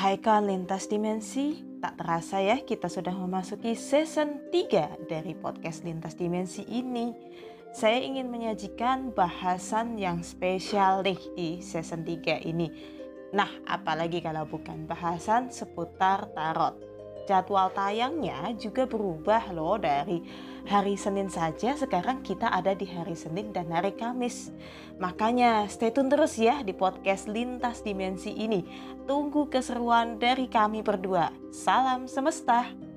Hai kawan lintas dimensi, tak terasa ya kita sudah memasuki season 3 dari podcast lintas dimensi ini. Saya ingin menyajikan bahasan yang spesial nih di season 3 ini. Nah, apalagi kalau bukan bahasan seputar tarot jadwal tayangnya juga berubah loh dari hari Senin saja sekarang kita ada di hari Senin dan hari Kamis. Makanya stay tune terus ya di podcast Lintas Dimensi ini. Tunggu keseruan dari kami berdua. Salam semesta.